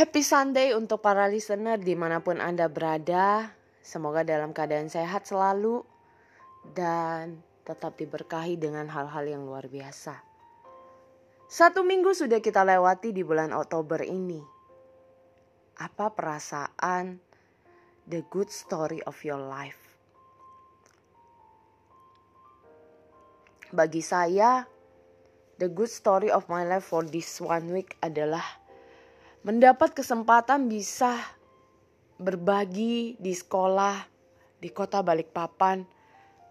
Happy Sunday untuk para listener di mana pun Anda berada. Semoga dalam keadaan sehat selalu dan tetap diberkahi dengan hal-hal yang luar biasa. Satu minggu sudah kita lewati di bulan Oktober ini. Apa perasaan the good story of your life? Bagi saya, the good story of my life for this one week adalah mendapat kesempatan bisa berbagi di sekolah di kota Balikpapan,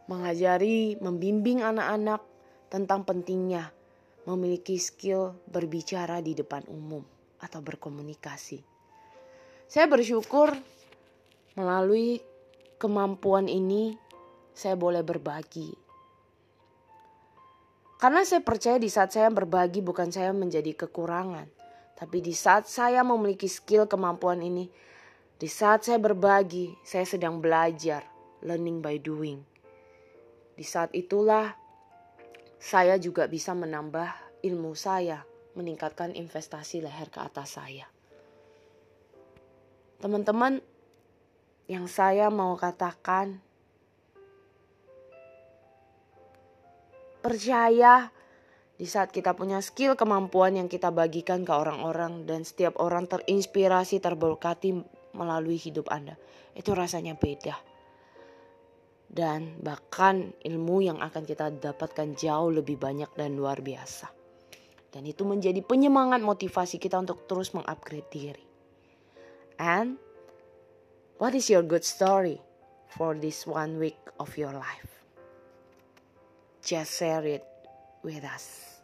mengajari, membimbing anak-anak tentang pentingnya memiliki skill berbicara di depan umum atau berkomunikasi. Saya bersyukur melalui kemampuan ini saya boleh berbagi. Karena saya percaya di saat saya berbagi bukan saya menjadi kekurangan, tapi di saat saya memiliki skill kemampuan ini, di saat saya berbagi, saya sedang belajar, learning by doing. Di saat itulah saya juga bisa menambah ilmu saya, meningkatkan investasi leher ke atas saya. Teman-teman, yang saya mau katakan, percaya di saat kita punya skill kemampuan yang kita bagikan ke orang-orang dan setiap orang terinspirasi terberkati melalui hidup Anda. Itu rasanya beda. Dan bahkan ilmu yang akan kita dapatkan jauh lebih banyak dan luar biasa. Dan itu menjadi penyemangat motivasi kita untuk terus mengupgrade diri. And what is your good story for this one week of your life? Just share it with us.